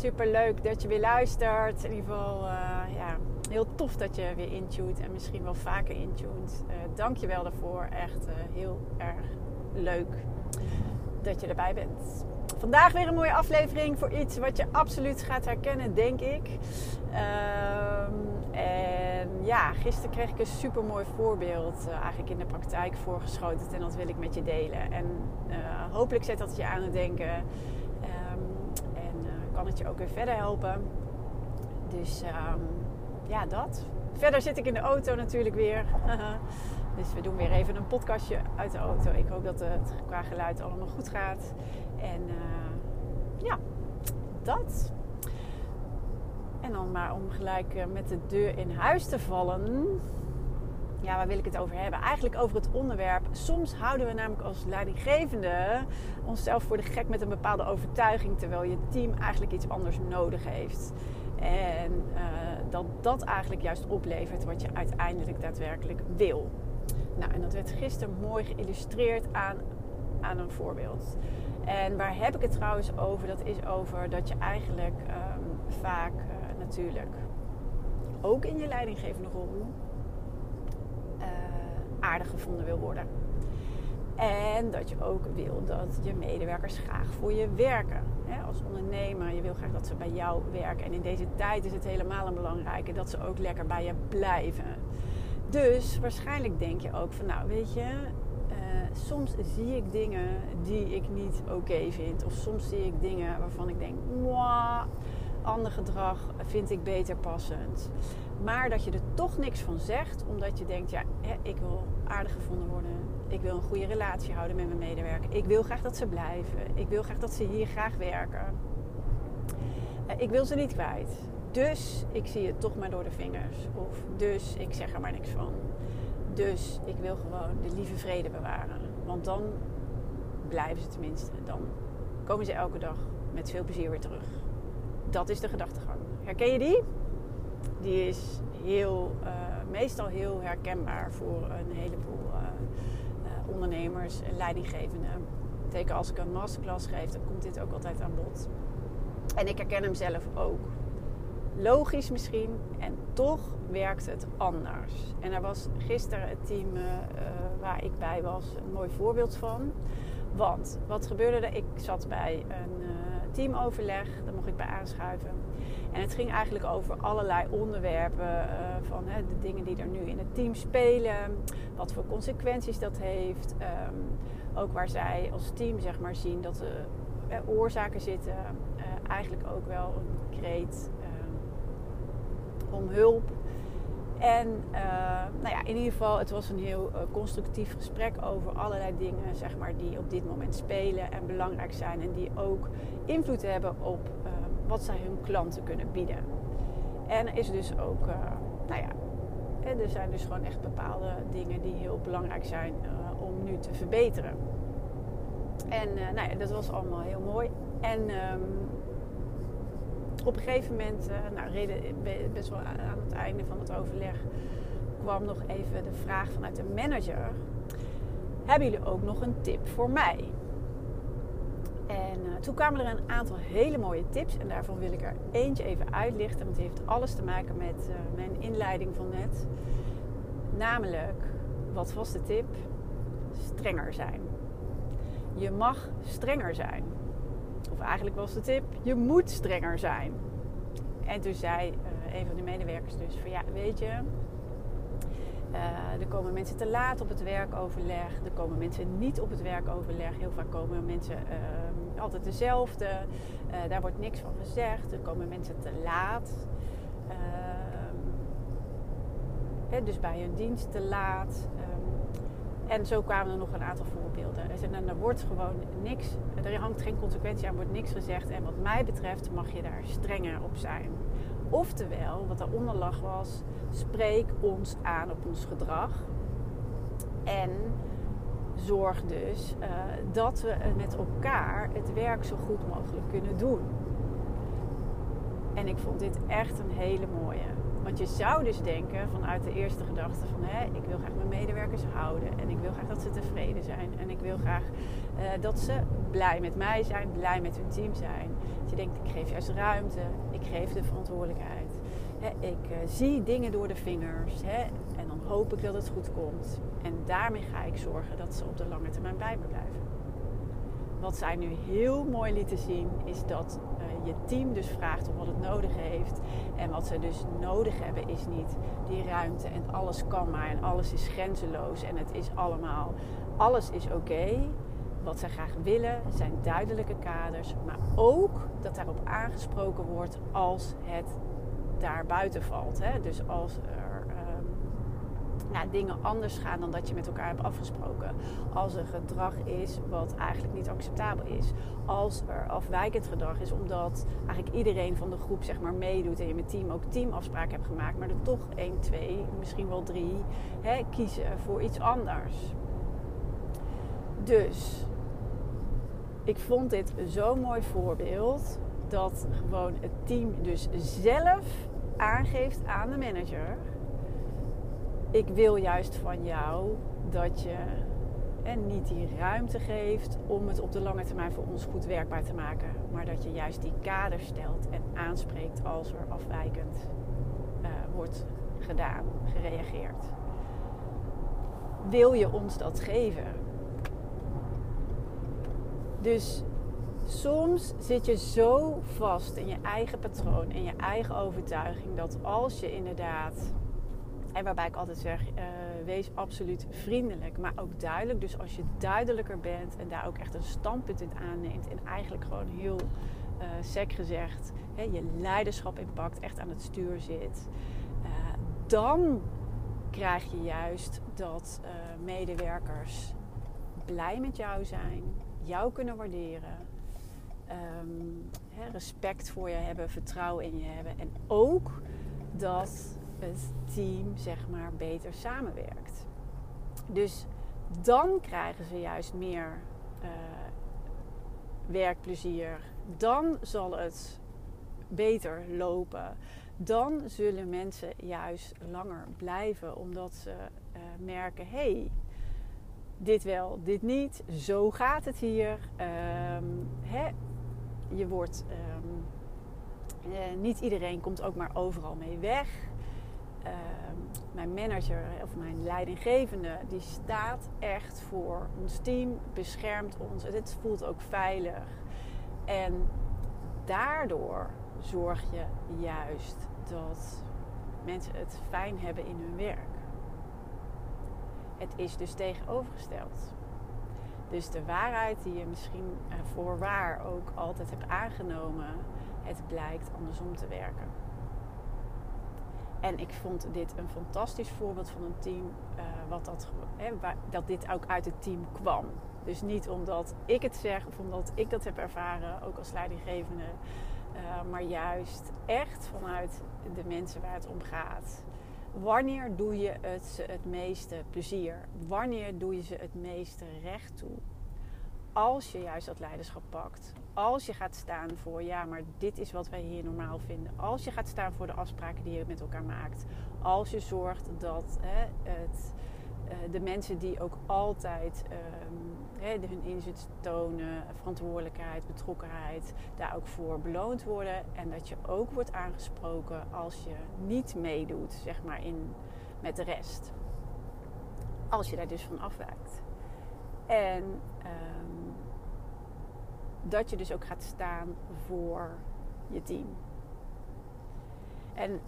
Super leuk dat je weer luistert. In ieder geval, uh, ja, heel tof dat je weer intuned en misschien wel vaker intuned. Uh, Dank je wel daarvoor. Echt uh, heel erg leuk dat je erbij bent. Vandaag weer een mooie aflevering voor iets wat je absoluut gaat herkennen, denk ik. Um, en ja, gisteren kreeg ik een super mooi voorbeeld eigenlijk in de praktijk voorgeschoten en dat wil ik met je delen. En hopelijk zet dat je aan het denken en kan het je ook weer verder helpen. Dus um, ja, dat. Verder zit ik in de auto natuurlijk weer. dus we doen weer even een podcastje uit de auto. Ik hoop dat het qua geluid allemaal goed gaat. En ja, dat. En dan maar om gelijk eh, met de deur in huis te vallen. Ja, waar wil ik het over hebben? Eigenlijk over het onderwerp. Soms houden we namelijk als leidinggevende onszelf voor de gek met een bepaalde overtuiging, terwijl je team eigenlijk iets anders nodig heeft. En uh, dat dat eigenlijk juist oplevert wat je uiteindelijk daadwerkelijk wil. Nou, en dat werd gisteren mooi geïllustreerd aan, aan een voorbeeld. En waar heb ik het trouwens over? Dat is over dat je eigenlijk um, vaak uh, natuurlijk ook in je leidinggevende rol uh, aardig gevonden wil worden. En dat je ook wil dat je medewerkers graag voor je werken. Als ondernemer, je wil graag dat ze bij jou werken. En in deze tijd is het helemaal een belangrijke dat ze ook lekker bij je blijven. Dus waarschijnlijk denk je ook van, nou weet je, uh, soms zie ik dingen die ik niet oké vind. Of soms zie ik dingen waarvan ik denk, ander gedrag vind ik beter passend. Maar dat je er toch niks van zegt, omdat je denkt: ja, ik wil aardig gevonden worden. Ik wil een goede relatie houden met mijn medewerker. Ik wil graag dat ze blijven. Ik wil graag dat ze hier graag werken. Eh, ik wil ze niet kwijt. Dus ik zie het toch maar door de vingers. Of dus ik zeg er maar niks van. Dus ik wil gewoon de lieve vrede bewaren. Want dan blijven ze tenminste. Dan komen ze elke dag met veel plezier weer terug. Dat is de gedachtegang. Herken je die? Die is heel, uh, meestal heel herkenbaar voor een heleboel uh, uh, ondernemers en leidinggevenden. Teken als ik een masterclass geef, dan komt dit ook altijd aan bod. En ik herken hem zelf ook. Logisch misschien, en toch werkt het anders. En er was gisteren het team waar ik bij was een mooi voorbeeld van. Want wat gebeurde er? Ik zat bij een teamoverleg, daar mocht ik bij aanschuiven. En het ging eigenlijk over allerlei onderwerpen uh, van hè, de dingen die er nu in het team spelen, wat voor consequenties dat heeft. Um, ook waar zij als team zeg maar zien dat er uh, oorzaken zitten. Eigenlijk ook wel een kreet om hulp. En uh, nou ja, in ieder geval, het was een heel uh, constructief gesprek over allerlei dingen zeg maar, die op dit moment spelen en belangrijk zijn. En die ook invloed hebben op uh, wat zij hun klanten kunnen bieden. En er is dus ook, nou ja, er zijn dus gewoon echt bepaalde dingen die heel belangrijk zijn om nu te verbeteren. En nou ja, dat was allemaal heel mooi. En um, op een gegeven moment, uh, nou, reden, best wel aan het einde van het overleg, kwam nog even de vraag vanuit de manager: Hebben jullie ook nog een tip voor mij? En uh, toen kwamen er een aantal hele mooie tips. En daarvan wil ik er eentje even uitlichten. Want die heeft alles te maken met uh, mijn inleiding van net. Namelijk, wat was de tip? Strenger zijn. Je mag strenger zijn. Eigenlijk was de tip, je moet strenger zijn. En toen zei uh, een van de medewerkers dus van ja, weet je, Uh, er komen mensen te laat op het werkoverleg. Er komen mensen niet op het werkoverleg. Heel vaak komen mensen uh, altijd dezelfde. Daar wordt niks van gezegd. Er komen mensen te laat. Dus bij hun dienst te laat. En zo kwamen er nog een aantal voorbeelden. En er wordt gewoon niks, er hangt geen consequentie aan, wordt niks gezegd. En wat mij betreft mag je daar strenger op zijn. Oftewel, wat daaronder lag was, spreek ons aan op ons gedrag. En zorg dus uh, dat we met elkaar het werk zo goed mogelijk kunnen doen. En ik vond dit echt een hele mooie. Want je zou dus denken vanuit de eerste gedachte van hè, ik wil graag mijn medewerkers houden en ik wil graag dat ze tevreden zijn en ik wil graag uh, dat ze blij met mij zijn, blij met hun team zijn. Dat je denkt ik geef juist ruimte, ik geef de verantwoordelijkheid. Hè, ik uh, zie dingen door de vingers hè, en dan hoop ik dat het goed komt. En daarmee ga ik zorgen dat ze op de lange termijn bij me blijven. Wat zij nu heel mooi lieten zien is dat je team dus vraagt om wat het nodig heeft. En wat ze dus nodig hebben is niet die ruimte en alles kan maar en alles is grenzeloos en het is allemaal, alles is oké. Wat zij graag willen zijn duidelijke kaders, maar ook dat daarop aangesproken wordt als het daar buiten valt. Hè? Dus als ja, dingen anders gaan dan dat je met elkaar hebt afgesproken. Als er gedrag is wat eigenlijk niet acceptabel is. Als er afwijkend gedrag is omdat eigenlijk iedereen van de groep zeg maar meedoet en je met team ook teamafspraken hebt gemaakt, maar er toch 1, 2, misschien wel 3 hè, kiezen voor iets anders. Dus ik vond dit zo'n mooi voorbeeld dat gewoon het team dus zelf aangeeft aan de manager ik wil juist van jou dat je en niet die ruimte geeft om het op de lange termijn voor ons goed werkbaar te maken. Maar dat je juist die kader stelt en aanspreekt als er afwijkend uh, wordt gedaan, gereageerd. Wil je ons dat geven? Dus soms zit je zo vast in je eigen patroon en je eigen overtuiging dat als je inderdaad en waarbij ik altijd zeg, uh, wees absoluut vriendelijk, maar ook duidelijk. Dus als je duidelijker bent en daar ook echt een standpunt in aanneemt en eigenlijk gewoon heel uh, sec gezegd hè, je leiderschap inpakt, echt aan het stuur zit, uh, dan krijg je juist dat medewerkers blij met jou zijn, jou kunnen waarderen, hè, respect voor je hebben, vertrouwen in je hebben en ook dat het team zeg maar beter samenwerkt. Dus dan krijgen ze juist meer uh, werkplezier. Dan zal het beter lopen. Dan zullen mensen juist langer blijven omdat ze uh, merken: hé, hey, dit wel, dit niet. Zo gaat het hier. Um, hè? Je wordt. Um, uh, niet iedereen komt ook maar overal mee weg. Ehm, mijn manager of mijn leidinggevende, die staat echt voor ons team, beschermt ons. Het voelt ook veilig. En daardoor zorg je juist dat mensen het fijn hebben in hun werk. Het is dus tegenovergesteld. Dus de waarheid die je misschien voor waar ook altijd hebt aangenomen, het blijkt andersom te werken. En ik vond dit een fantastisch voorbeeld van een team uh, wat dat, dat dit ook uit het team kwam. Dus niet omdat ik het zeg of omdat ik dat heb ervaren, ook als leidinggevende, uh, maar juist echt vanuit de mensen waar het om gaat. Wanneer doe je het ze het meeste plezier? Wanneer doe je ze het meeste recht toe? Als je juist dat leiderschap pakt, als je gaat staan voor, ja, maar dit is wat wij hier normaal vinden. Als je gaat staan voor de afspraken die je met elkaar maakt. Als je zorgt dat hè, het, uh, de mensen die ook altijd um, hè, hun inzet tonen, verantwoordelijkheid, betrokkenheid, daar ook voor beloond worden. En dat je ook wordt aangesproken als je niet meedoet, zeg maar, in, met de rest. Als je daar dus van afwijkt. En um, dat je dus ook gaat staan voor je team. En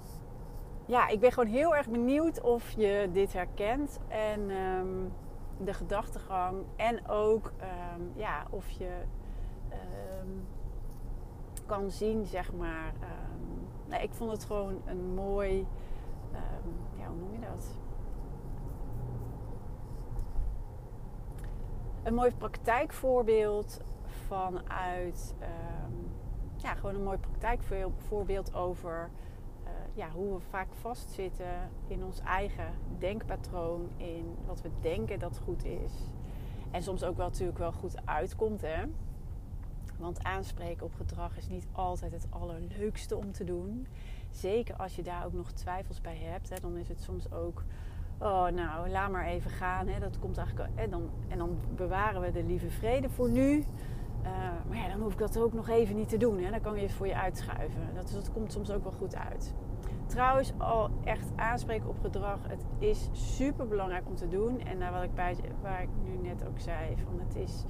ja, ik ben gewoon heel erg benieuwd of je dit herkent. En ehm, de gedachtegang. En ook ehm, ja, of je ehm, kan zien, zeg maar. nou, ik vond het gewoon een mooi. ja, hoe noem je dat? Een mooi praktijkvoorbeeld vanuit. ja, gewoon een mooi praktijkvoorbeeld over ja, hoe we vaak vastzitten in ons eigen denkpatroon, in wat we denken dat goed is. En soms ook wel natuurlijk wel goed uitkomt, hè. Want aanspreken op gedrag is niet altijd het allerleukste om te doen. Zeker als je daar ook nog twijfels bij hebt. Hè, dan is het soms ook, oh nou, laat maar even gaan. Hè, dat komt eigenlijk, en, dan, en dan bewaren we de lieve vrede voor nu. Uh, maar ja, dan hoef ik dat ook nog even niet te doen. Hè. Dan kan je het voor je uitschuiven. Dat, komt soms ook wel goed uit. Trouwens, al echt aanspreken op gedrag, het is super belangrijk om te doen. En naar wat ik waar ik nu net ook zei, van het is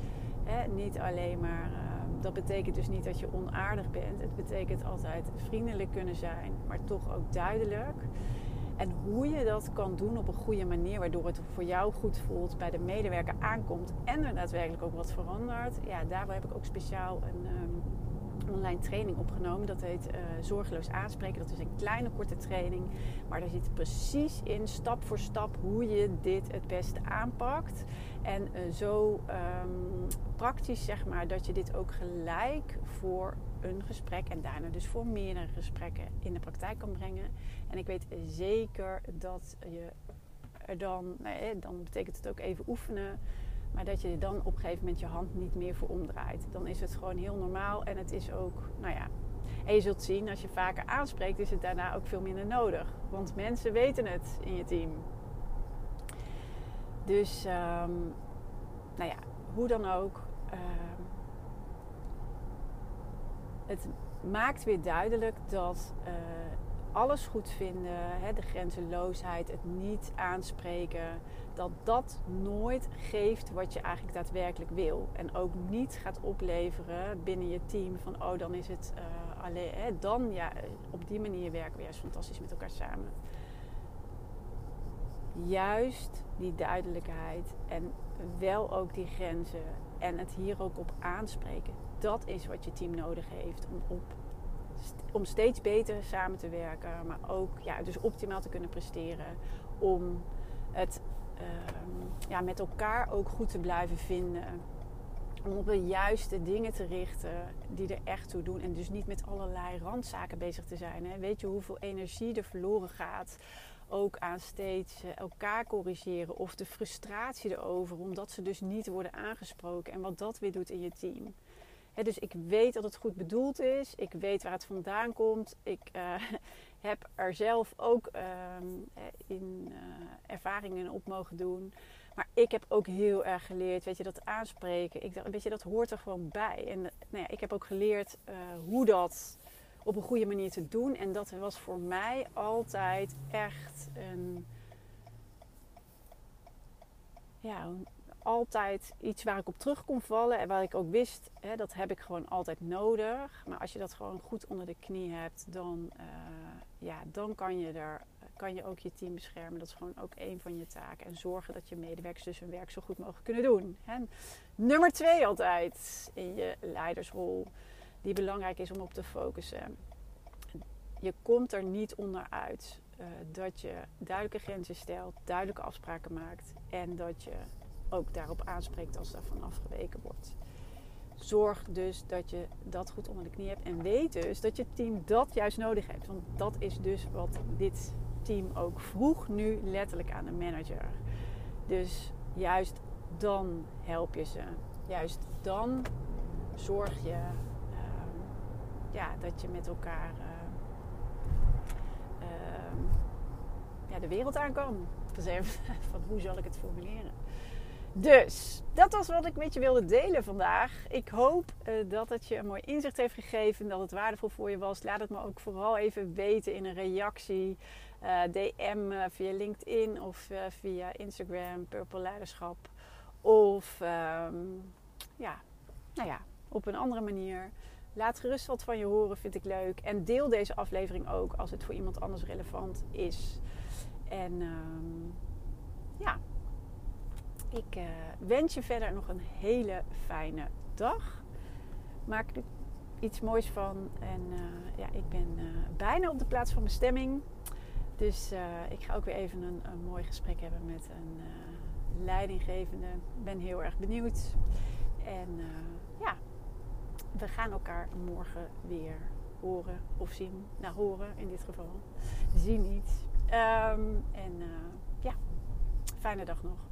hè, niet alleen maar. Uh, dat betekent dus niet dat je onaardig bent. Het betekent altijd vriendelijk kunnen zijn, maar toch ook duidelijk. En hoe je dat kan doen op een goede manier, waardoor het voor jou goed voelt, bij de medewerker aankomt en er daadwerkelijk ook wat verandert. Ja, daarvoor heb ik ook speciaal een. Um, online training opgenomen. Dat heet uh, Zorgeloos aanspreken. Dat is een kleine korte training. Maar daar zit precies in, stap voor stap, hoe je dit het beste aanpakt. En uh, zo um, praktisch, zeg maar, dat je dit ook gelijk voor een gesprek en daarna dus voor meerdere gesprekken in de praktijk kan brengen. En ik weet zeker dat je er dan, dan betekent het ook even oefenen maar dat je dan op een gegeven moment je hand niet meer voor omdraait. Dan is het gewoon heel normaal en het is ook, nou ja. En je zult zien, als je vaker aanspreekt, is het daarna ook veel minder nodig. Want mensen weten het in je team. Dus, um, nou ja, hoe dan ook. Um, het maakt weer duidelijk dat uh, alles goed vinden, hè, de grenzeloosheid, het niet aanspreken, dat dat nooit geeft wat je eigenlijk daadwerkelijk wil. En ook niet gaat opleveren binnen je team van, oh dan is het uh, alleen, hè, dan ja, op die manier werken we juist fantastisch met elkaar samen. Juist die duidelijkheid en wel ook die grenzen en het hier ook op aanspreken. Dat is wat je team nodig heeft om op om steeds beter samen te werken, maar ook ja, dus optimaal te kunnen presteren. Om het ehm, ja, met elkaar ook goed te blijven vinden. Om op de juiste dingen te richten die er echt toe doen. En dus niet met allerlei randzaken bezig te zijn. Hè. Weet je hoeveel energie er verloren gaat? Ook aan steeds eh, elkaar corrigeren. Of de frustratie erover, omdat ze dus niet worden aangesproken. En wat dat weer doet in je team dus ik weet dat het goed bedoeld is. Ik weet waar het vandaan komt. Ik uh, heb er zelf ook ehm, in uh, ervaringen op mogen doen. Maar ik heb ook heel erg geleerd, weet je, dat aanspreken. Ik dacht, weet je, dat hoort er gewoon bij. En nou ja, ik heb ook geleerd hoe dat op een goede manier te doen. En dat was voor mij altijd echt een. Ja, altijd iets waar ik op terug kon vallen. En waar ik ook wist, hè, dat heb ik gewoon altijd nodig. Maar als je dat gewoon goed onder de knie hebt, dan, uh, ja, dan kan je er kan je ook je team beschermen. Dat is gewoon ook een van je taken. En zorgen dat je medewerkers dus hun werk zo goed mogelijk kunnen doen. En nummer twee altijd in je leidersrol, die belangrijk is om op te focussen. Je komt er niet onderuit uh, dat je duidelijke grenzen stelt, duidelijke afspraken maakt en dat je ook daarop aanspreekt als daarvan afgeweken wordt. Zorg dus dat je dat goed onder de knie hebt. En weet dus dat je team dat juist nodig heeft. Want dat is dus wat dit team ook vroeg nu letterlijk aan de manager. Dus juist dan help je ze. Juist dan zorg je uh, ja, dat je met elkaar uh, uh, ja, de wereld aan kan. Van hoe zal ik het formuleren? Dus dat was wat ik met je wilde delen vandaag. Ik hoop uh, dat het je een mooi inzicht heeft gegeven, dat het waardevol voor je was. Laat het me ook vooral even weten in een reactie, eh, DM uh, via LinkedIn of via Instagram, Purple Leiderschap. Of um, ja, nou ja, op een andere manier. laat gerust wat van je horen, vind ik leuk. En deel deze aflevering ook als het voor iemand anders relevant is. En ehm, ja, ik uh, wens je verder nog een hele fijne dag. Maak er iets moois van. En uh, ja, ik ben uh, bijna op de plaats van bestemming. Dus ik ga ook weer even een, mooi gesprek hebben met een leidinggevende. Ik ben heel erg benieuwd. En ja, we gaan elkaar morgen weer horen of zien. Nou, horen in dit geval. Zien niet. Um, en ja, fijne dag nog.